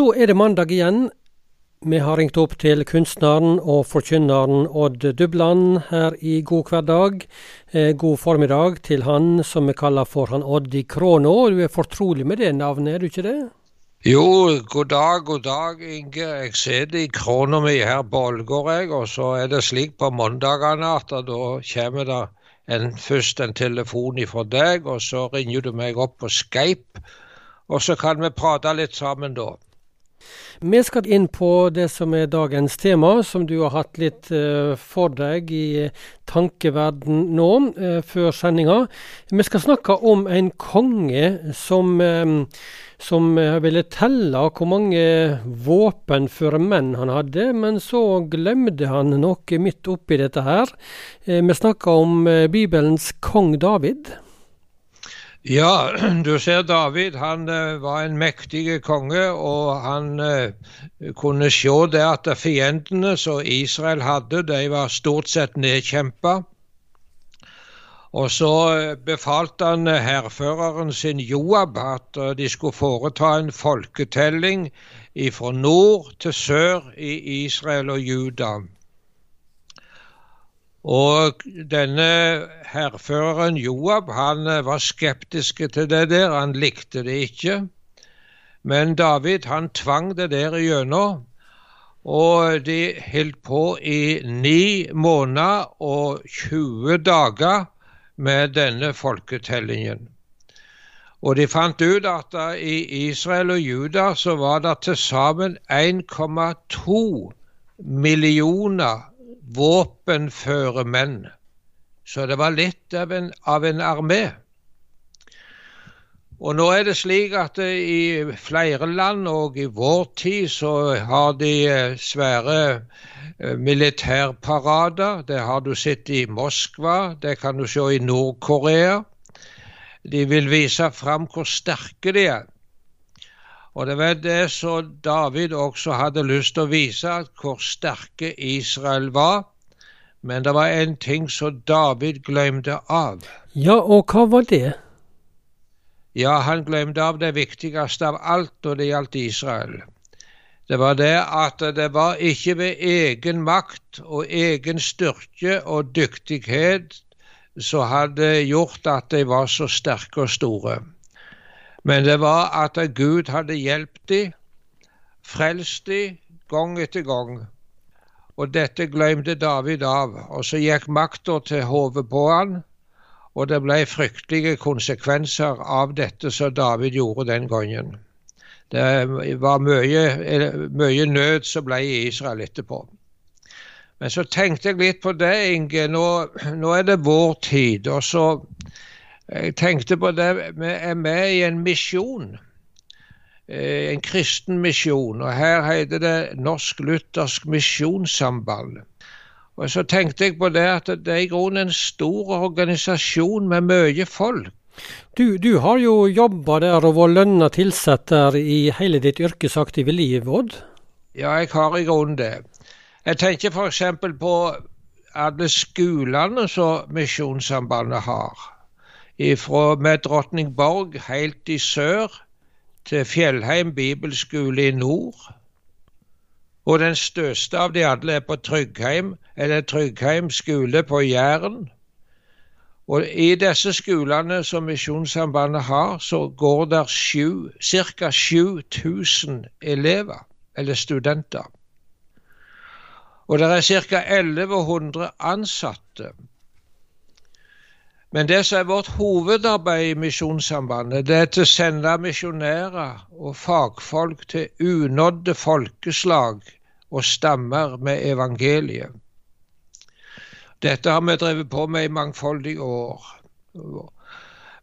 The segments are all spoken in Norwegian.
Så er det mandag igjen. Vi har ringt opp til kunstneren og forkynneren Odd Dubland her i God hverdag. Eh, god formiddag til han som vi kaller for han Odd i Kråna. Du er fortrolig med det navnet, er du ikke det? Jo, god dag, god dag, Inge. Jeg sitter i krona mi her på Ålgård, jeg. Og så er det slik på mandagene at da kommer det en, først en telefon ifra deg, og så ringer du meg opp på Skype. Og så kan vi prate litt sammen da. Vi skal inn på det som er dagens tema, som du har hatt litt uh, for deg i tankeverden nå, uh, før sendinga. Vi skal snakke om en konge som, uh, som ville telle hvor mange våpenføre menn han hadde, men så glemte han noe midt oppi dette her. vi snakker om Bibelens kong David. Ja, du ser David, han uh, var en mektig konge, og han uh, kunne se det at fiendene som Israel hadde, de var stort sett nedkjempa. Og så uh, befalte han hærføreren sin Joab at de skulle foreta en folketelling fra nord til sør i Israel og Juda. Og denne hærføreren Joab han eh, var skeptisk til det der, han likte det ikke. Men David han tvang det der igjennom. Og de holdt på i ni måneder og 20 dager med denne folketellingen. Og de fant ut at i Israel og Juda så var det til sammen 1,2 millioner våpenføre menn. Så det var litt av en, av en armé. Og nå er det slik at i flere land, og i vår tid, så har de eh, svære eh, militærparader. Det har du sett i Moskva, det kan du se i Nord-Korea. De vil vise fram hvor sterke de er. Og det var det som David også hadde lyst til å vise, hvor sterke Israel var. Men det var en ting som David glemte av. Ja, og hva var det? Ja, han glemte av det viktigste av alt når det gjaldt Israel. Det var det at det var ikke ved egen makt og egen styrke og dyktighet som hadde gjort at de var så sterke og store. Men det var at Gud hadde hjulpet dem, frelst dem gang etter gang. Og dette glemte David av. Og så gikk makta til hodet på han, og det ble fryktelige konsekvenser av dette som David gjorde den gangen. Det var mye, mye nød som ble i Israel etterpå. Men så tenkte jeg litt på det, Inge. Nå, nå er det vår tid. og så jeg tenkte på det, vi er med i en misjon. Eh, en kristen misjon. Og her heter det Norsk Luthersk Misjonssamband. Og så tenkte jeg på det at det er i grunnen en stor organisasjon med mye folk. Du, du har jo jobba der og vært lønna tilsatt der i hele ditt yrkesaktive liv, Odd? Ja, jeg har i grunnen det. Jeg tenker f.eks. på alle skolene som Misjonssambandet har ifra med Drottningborg helt i sør til Fjellheim bibelskole i nord. Og den største av de alle er på Tryggheim, eller Tryggheim skole på Jæren. Og I disse skolene som Misjonssambandet har, så går det ca. 7000 elever, eller studenter. Og det er ca. 1100 ansatte. Men det som er vårt hovedarbeid i Misjonssambandet, det er til å sende misjonærer og fagfolk til unådde folkeslag og stammer med evangeliet. Dette har vi drevet på med i mangfoldige år.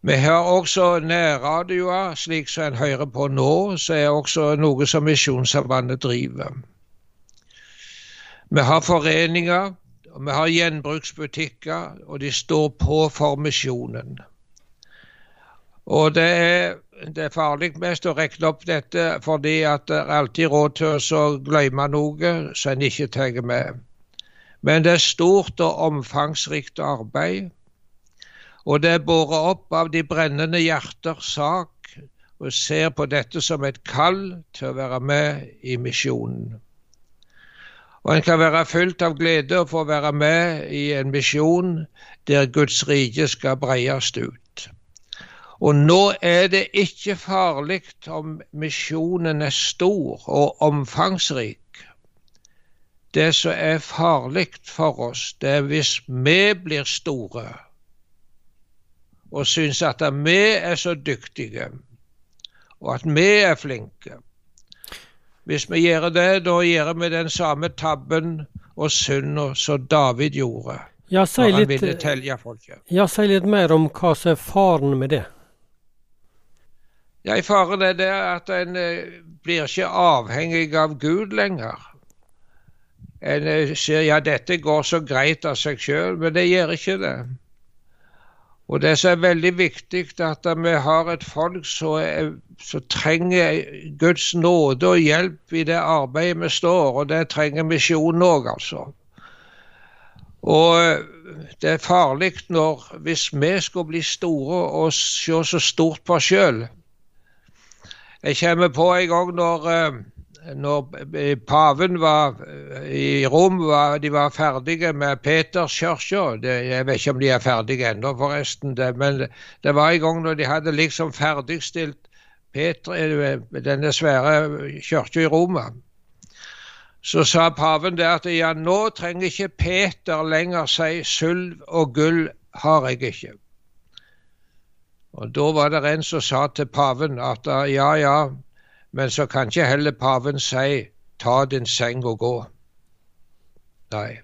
Vi har også nærradioer, slik som en hører på nå, så er også noe som Misjonssambandet driver. Vi har foreninger og vi har gjenbruksbutikker, og de står på for misjonen. Og det er, det er farlig mest å regne opp dette, fordi at det er alltid råd til å glemme noe som en ikke tar med. Men det er stort og omfangsrikt arbeid. Og det er båret opp av de brennende hjerters sak og ser på dette som et kall til å være med i misjonen. Og en kan være fylt av glede og få være med i en misjon der Guds rike skal breies ut. Og nå er det ikke farlig om misjonen er stor og omfangsrik. Det som er farlig for oss, det er hvis vi blir store og syns at vi er så dyktige, og at vi er flinke. Hvis vi gjør det, da gjør vi den samme tabben og synda som David gjorde. Ja, si litt, ja, si litt mer om hva som er faren med det. Ja, Faren er det at en eh, blir ikke avhengig av Gud lenger. En eh, sier ja, dette går så greit av seg sjøl, men det gjør ikke det. Og Det som er veldig viktig, at vi har et folk som, trenger Guds nåde og hjelp i det arbeidet vi står, og det trenger misjonen òg, altså. Og det er farlig når, hvis vi skulle bli store og se så stort på oss sjøl. Jeg kommer på en gang når eh, når paven var eh, i Rom, var, de var ferdige med Peterskirka. Jeg vet ikke om de er ferdige ennå, forresten. Det, men det var en gang når de hadde liksom ferdigstilt Peter, eh, denne svære kirka i Roma. Så sa paven det at ja, nå trenger ikke Peter lenger si sølv og gull har jeg ikke. Og Da var det en som sa til paven at ja, ja, men så kan ikke heller paven si 'ta din seng og gå'. Nei.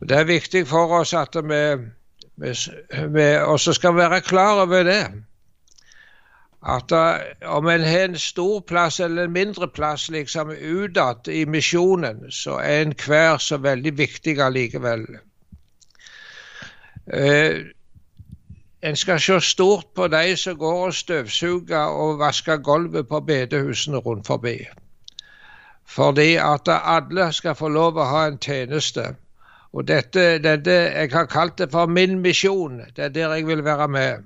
Det er viktig for oss at vi, vi, vi også skal være klar over det. At uh, om en har en stor plass eller en mindre plass liksom utad i misjonen, så er enhver så veldig viktig allikevel. Uh, en skal se stort på de som går og støvsuger og vasker gulvet på bedehusene rundt forbi. Fordi at alle skal få lov å ha en tjeneste. Og dette, dette, Jeg har kalt det for min misjon. Det er der jeg vil være med.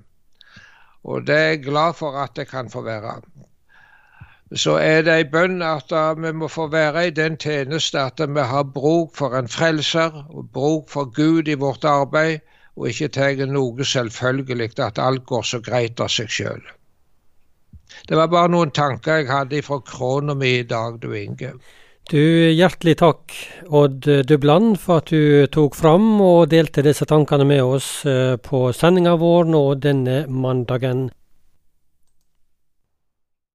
Og det er jeg glad for at jeg kan få være. Så er det en bønn at vi må få være i den tjeneste at vi har bruk for en frelser og bruk for Gud i vårt arbeid og ikke tar noe selvfølgelig at alt går så greit av seg sjøl. Det var bare noen tanker jeg hadde fra krona mi i dag, du Inge. Du, Hjertelig takk, Odd Dubland, for at du tok fram og delte disse tankene med oss eh, på sendinga vår nå denne mandagen.